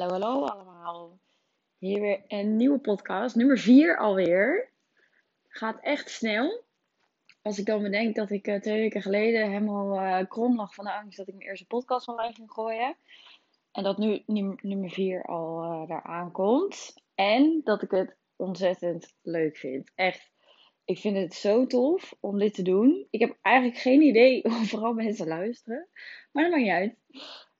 Hallo, hallo allemaal. Hier weer een nieuwe podcast, nummer 4 alweer. Gaat echt snel. Als ik dan bedenk dat ik uh, twee weken geleden helemaal uh, krom lag van de angst dat ik mijn eerste podcast online ging gooien. En dat nu nummer 4 al uh, daar aankomt. En dat ik het ontzettend leuk vind. Echt, ik vind het zo tof om dit te doen. Ik heb eigenlijk geen idee of vooral mensen luisteren. Maar dat maakt niet uit.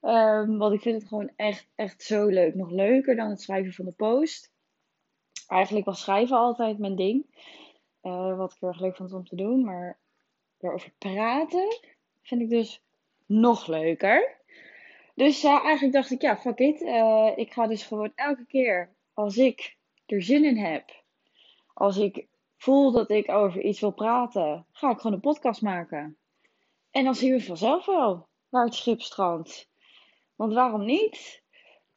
Um, want ik vind het gewoon echt, echt zo leuk. Nog leuker dan het schrijven van de post. Eigenlijk was schrijven altijd mijn ding. Uh, wat ik heel erg leuk vond om te doen. Maar erover praten vind ik dus nog leuker. Dus ja, eigenlijk dacht ik, ja, fuck it. Uh, ik ga dus gewoon elke keer als ik er zin in heb. Als ik voel dat ik over iets wil praten, ga ik gewoon een podcast maken. En dan zien we vanzelf wel waar het schip strandt. Want waarom niet?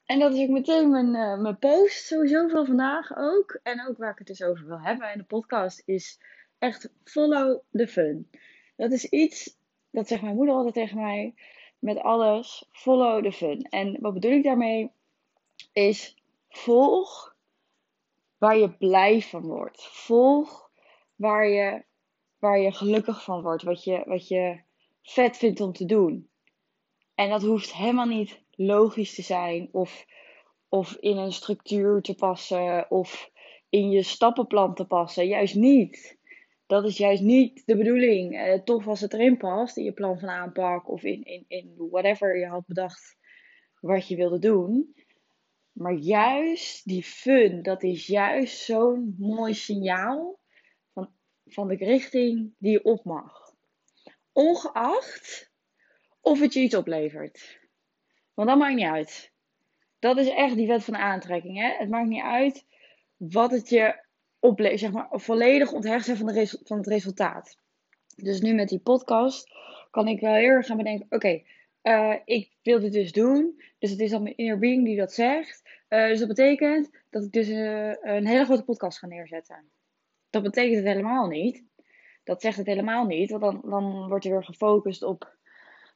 En dat is ook meteen mijn, uh, mijn post, sowieso van vandaag ook. En ook waar ik het dus over wil hebben in de podcast, is echt follow the fun. Dat is iets, dat zegt mijn moeder altijd tegen mij, met alles, follow the fun. En wat bedoel ik daarmee? Is volg waar je blij van wordt. Volg waar je, waar je gelukkig van wordt. Wat je, wat je vet vindt om te doen. En dat hoeft helemaal niet logisch te zijn of, of in een structuur te passen of in je stappenplan te passen. Juist niet. Dat is juist niet de bedoeling. Eh, tof als het erin past in je plan van aanpak of in, in, in whatever je had bedacht wat je wilde doen. Maar juist die fun, dat is juist zo'n mooi signaal van, van de richting die je op mag. Ongeacht of het je iets oplevert. Want dat maakt niet uit. Dat is echt die wet van aantrekking. Hè? Het maakt niet uit wat het je oplevert. Zeg maar volledig onthecht zijn van, de van het resultaat. Dus nu met die podcast kan ik wel heel erg gaan bedenken: oké, uh, ik wil dit dus doen. Dus het is dan mijn inner being die dat zegt. Uh, dus dat betekent dat ik dus uh, een hele grote podcast ga neerzetten. Dat betekent het helemaal niet. Dat zegt het helemaal niet. Want dan, dan wordt er weer gefocust op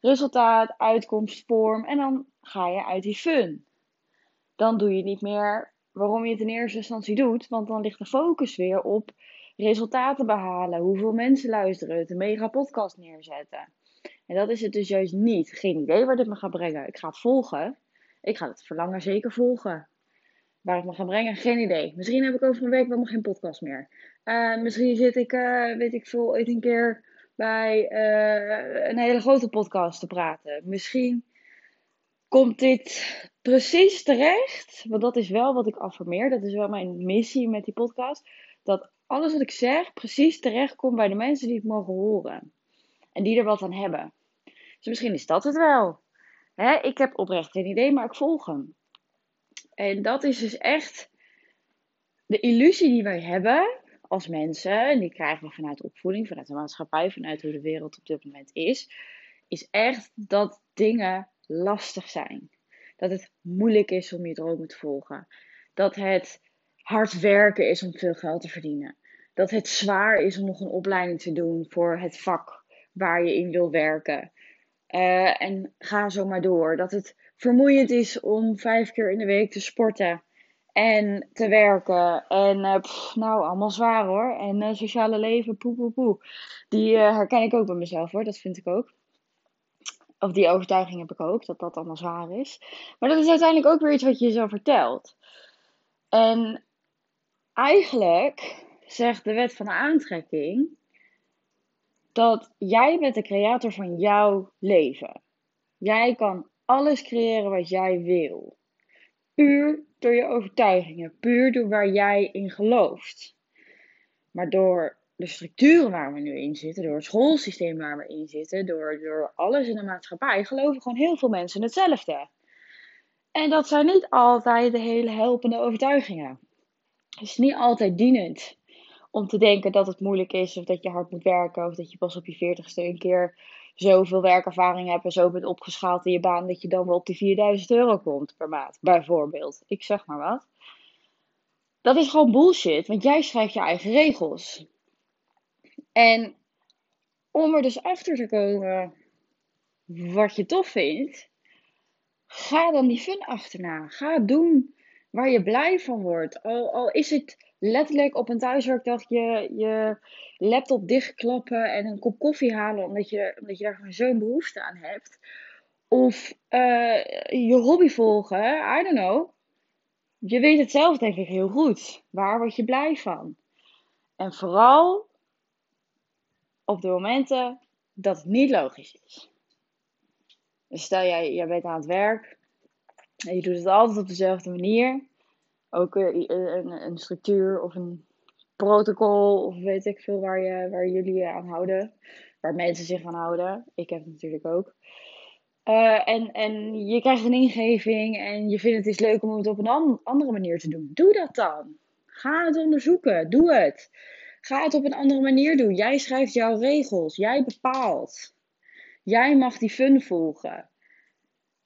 resultaat, uitkomst, vorm. En dan ga je uit die fun. Dan doe je niet meer waarom je het in eerste instantie doet. Want dan ligt de focus weer op resultaten behalen. Hoeveel mensen luisteren het. Een mega podcast neerzetten. En dat is het dus juist niet. Geen idee waar dit me gaat brengen. Ik ga het volgen. Ik ga het verlangen zeker volgen. Waar het me gaat brengen, geen idee. Misschien heb ik over een week wel geen podcast meer. Uh, misschien zit ik, uh, weet ik veel, ooit een keer bij uh, een hele grote podcast te praten. Misschien komt dit precies terecht, want dat is wel wat ik affirmeer. Dat is wel mijn missie met die podcast. Dat alles wat ik zeg precies terecht komt bij de mensen die het mogen horen. En die er wat aan hebben. Dus misschien is dat het wel. Hè? Ik heb oprecht geen idee, maar ik volg hem. En dat is dus echt de illusie die wij hebben als mensen, en die krijgen we vanuit opvoeding, vanuit de maatschappij, vanuit hoe de wereld op dit moment is, is echt dat dingen lastig zijn. Dat het moeilijk is om je dromen te volgen. Dat het hard werken is om veel geld te verdienen. Dat het zwaar is om nog een opleiding te doen voor het vak waar je in wil werken. Uh, en ga zo maar door. Dat het vermoeiend is om vijf keer in de week te sporten en te werken. En uh, nou, allemaal zwaar hoor. En uh, sociale leven, poe poe poe. Die uh, herken ik ook bij mezelf hoor, dat vind ik ook. Of die overtuiging heb ik ook, dat dat allemaal zwaar is. Maar dat is uiteindelijk ook weer iets wat je jezelf vertelt. En eigenlijk zegt de wet van de aantrekking dat jij bent de creator van jouw leven. Jij kan alles creëren wat jij wil. Puur door je overtuigingen, puur door waar jij in gelooft. Maar door de structuren waar we nu in zitten, door het schoolsysteem waar we in zitten, door, door alles in de maatschappij, geloven gewoon heel veel mensen hetzelfde. En dat zijn niet altijd de hele helpende overtuigingen. Het is niet altijd dienend om te denken dat het moeilijk is, of dat je hard moet werken, of dat je pas op je veertigste een keer zoveel werkervaring hebt en zo bent opgeschaald in je baan dat je dan wel op die 4000 euro komt per maand, bijvoorbeeld. Ik zeg maar wat. Dat is gewoon bullshit, want jij schrijft je eigen regels. En om er dus achter te komen wat je tof vindt, Ga dan die fun achterna. Ga doen waar je blij van wordt. Al, al is het letterlijk op een thuiswerkdag je, je laptop dichtklappen en een kop koffie halen omdat je, omdat je daar gewoon zo'n behoefte aan hebt. Of uh, je hobby volgen, I don't know. Je weet het zelf denk ik heel goed. Waar word je blij van? En vooral op de momenten dat het niet logisch is. Dus stel jij, jij bent aan het werk en je doet het altijd op dezelfde manier. Ook een, een structuur of een protocol of weet ik veel waar, je, waar jullie aan houden. Waar mensen zich aan houden. Ik heb het natuurlijk ook. Uh, en, en je krijgt een ingeving en je vindt het is leuk om het op een andere manier te doen. Doe dat dan. Ga het onderzoeken. Doe het. Ga het op een andere manier doen. Jij schrijft jouw regels. Jij bepaalt. Jij mag die fun volgen.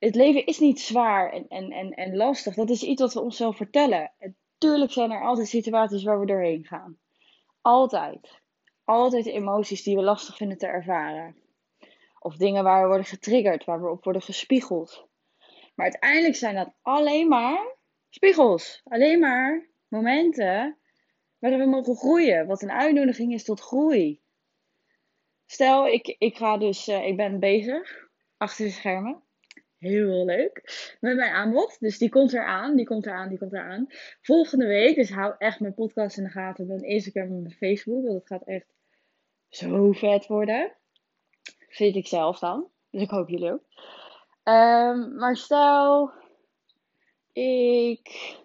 Het leven is niet zwaar en, en, en, en lastig. Dat is iets wat we onszelf vertellen. En tuurlijk zijn er altijd situaties waar we doorheen gaan. Altijd. Altijd emoties die we lastig vinden te ervaren. Of dingen waar we worden getriggerd, waar we op worden gespiegeld. Maar uiteindelijk zijn dat alleen maar spiegels. Alleen maar momenten waarin we mogen groeien. Wat een uitnodiging is tot groei. Stel, ik, ik ga dus, uh, ik ben bezig achter de schermen. Heel leuk. Met mijn aanbod. Dus die komt eraan, die komt eraan, die komt eraan. Volgende week, dus hou echt mijn podcast in de gaten. Mijn Instagram en mijn Facebook. Want het gaat echt zo vet worden. Vind ik zelf dan. Dus ik hoop jullie ook. Um, maar stel, ik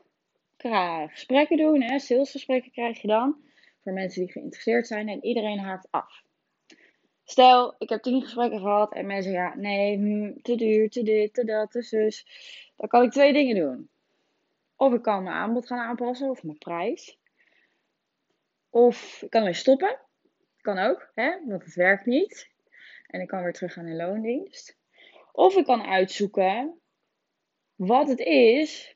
ga gesprekken doen. Hè? Salesgesprekken krijg je dan. Voor mensen die geïnteresseerd zijn. En iedereen haakt af. Stel, ik heb tien gesprekken gehad. En mensen zeggen, ja, nee, hm, te duur, te dit, te dat, te zus. Dan kan ik twee dingen doen. Of ik kan mijn aanbod gaan aanpassen. Of mijn prijs. Of ik kan weer stoppen. Kan ook, hè? want het werkt niet. En ik kan weer terug gaan in loondienst. Of ik kan uitzoeken wat het is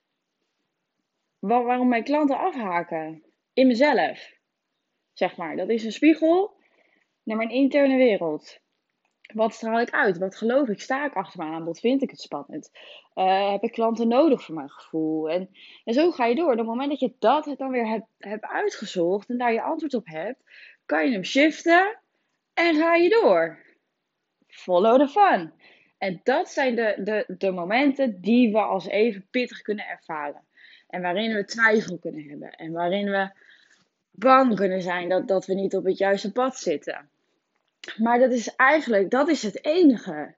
waarom mijn klanten afhaken. In mezelf. Zeg maar. Dat is een spiegel naar mijn interne wereld. Wat straal ik uit? Wat geloof ik? Sta ik achter mijn aanbod? Vind ik het spannend? Uh, heb ik klanten nodig voor mijn gevoel? En, en zo ga je door. Op het moment dat je dat dan weer hebt, hebt uitgezocht en daar je antwoord op hebt, kan je hem shiften en ga je door follow the fun. En dat zijn de, de, de momenten die we als even pittig kunnen ervaren. En waarin we twijfel kunnen hebben. En waarin we bang kunnen zijn dat, dat we niet op het juiste pad zitten. Maar dat is eigenlijk, dat is het enige.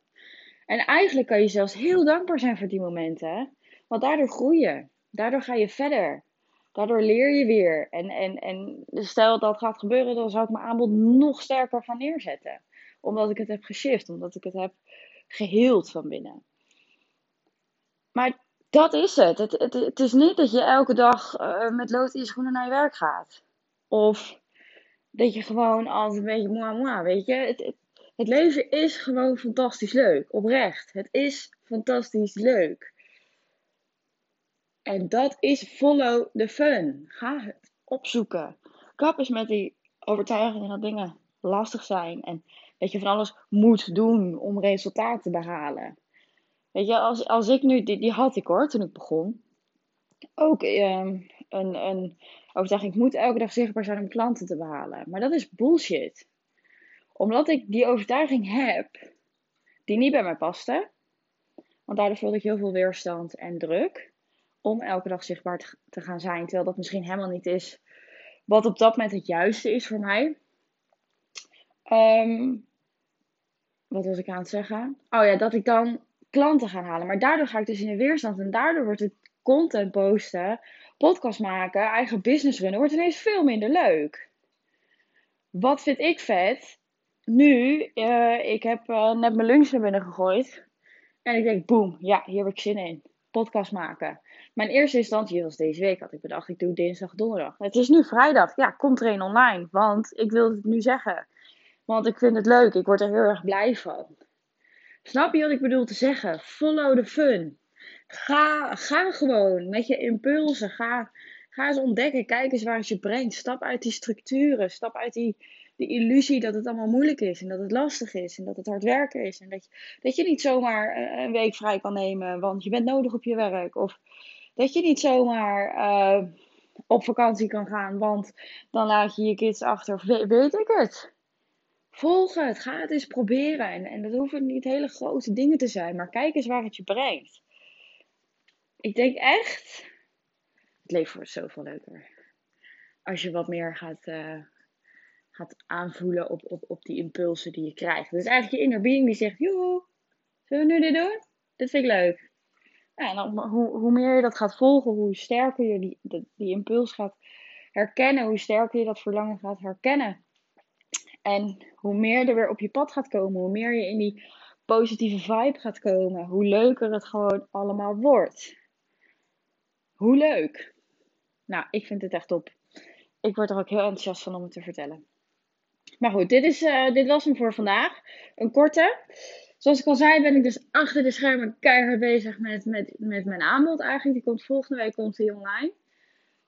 En eigenlijk kan je zelfs heel dankbaar zijn voor die momenten. Want daardoor groei je. Daardoor ga je verder. Daardoor leer je weer. En, en, en stel dat gaat gebeuren, dan zou ik mijn aanbod nog sterker gaan neerzetten omdat ik het heb geshift, omdat ik het heb geheeld van binnen. Maar dat is het. Het, het, het is niet dat je elke dag uh, met lood in je schoenen naar je werk gaat. Of dat je gewoon altijd een beetje moi moi, weet je. Het, het, leven is gewoon fantastisch leuk. Oprecht. Het is fantastisch leuk. En dat is follow the fun. Ga het opzoeken. Kap eens met die overtuigingen dat dingen lastig zijn. En dat je van alles moet doen om resultaten te behalen. Weet je, als, als ik nu, die, die had ik hoor toen ik begon. Ook ehm, een, een overtuiging, ik moet elke dag zichtbaar zijn om klanten te behalen. Maar dat is bullshit. Omdat ik die overtuiging heb, die niet bij mij paste. Want daardoor voelde ik heel veel weerstand en druk. Om elke dag zichtbaar te, gaan zijn. Terwijl dat misschien helemaal niet is wat op dat moment het juiste is voor mij. Um, wat was ik aan het zeggen? Oh ja, dat ik dan klanten ga halen. Maar daardoor ga ik dus in de weerstand. En daardoor wordt het content posten, podcast maken, eigen business runnen, wordt ineens veel minder leuk. Wat vind ik vet? Nu, uh, ik heb uh, net mijn lunch naar binnen gegooid. En ik denk, boem, ja, hier heb ik zin in. Podcast maken. Mijn eerste instantie was deze week. Had ik bedacht, ik doe dinsdag, donderdag. Het is nu vrijdag. Ja, komt er een online. Want ik wilde het nu zeggen. Want ik vind het leuk. Ik word er heel erg blij van. Snap je wat ik bedoel te zeggen? Follow the fun. Ga, ga gewoon met je impulsen. Ga, ga eens ontdekken. Kijk eens waar het je brengt. Stap uit die structuren. Stap uit die de illusie dat het allemaal moeilijk is en dat het lastig is en dat het hard werken is. En dat je, dat je niet zomaar een week vrij kan nemen, want je bent nodig op je werk. Of dat je niet zomaar uh, op vakantie kan gaan, want dan laat je je kids achter. Weet ik het. Volg het, ga het eens proberen. En, en dat hoeven niet hele grote dingen te zijn, maar kijk eens waar het je brengt. Ik denk echt, het leven wordt zoveel leuker. Als je wat meer gaat, uh, gaat aanvoelen op, op, op die impulsen die je krijgt. Dus eigenlijk je inner being die zegt, joh, zullen we nu dit doen? Dit vind ik leuk. Ja, en dan, hoe, hoe meer je dat gaat volgen, hoe sterker je die, die, die impuls gaat herkennen, hoe sterker je dat verlangen gaat herkennen. En hoe meer er weer op je pad gaat komen, hoe meer je in die positieve vibe gaat komen, hoe leuker het gewoon allemaal wordt. Hoe leuk! Nou, ik vind het echt top. Ik word er ook heel enthousiast van om het te vertellen. Maar goed, dit, is, uh, dit was hem voor vandaag. Een korte. Zoals ik al zei, ben ik dus achter de schermen keihard bezig met, met, met mijn aanbod eigenlijk. Die komt volgende week komt online.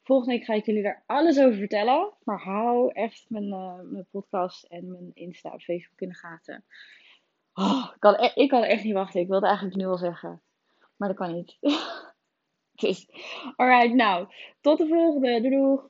Volgende week ga ik jullie daar alles over vertellen. Maar hou echt mijn, uh, mijn podcast en mijn Insta op Facebook in de gaten. Oh, ik, kan, e-, ik kan echt niet wachten. Ik wilde eigenlijk nu al zeggen. Maar dat kan niet. dus, alright, nou. Tot de volgende. Doei doeg.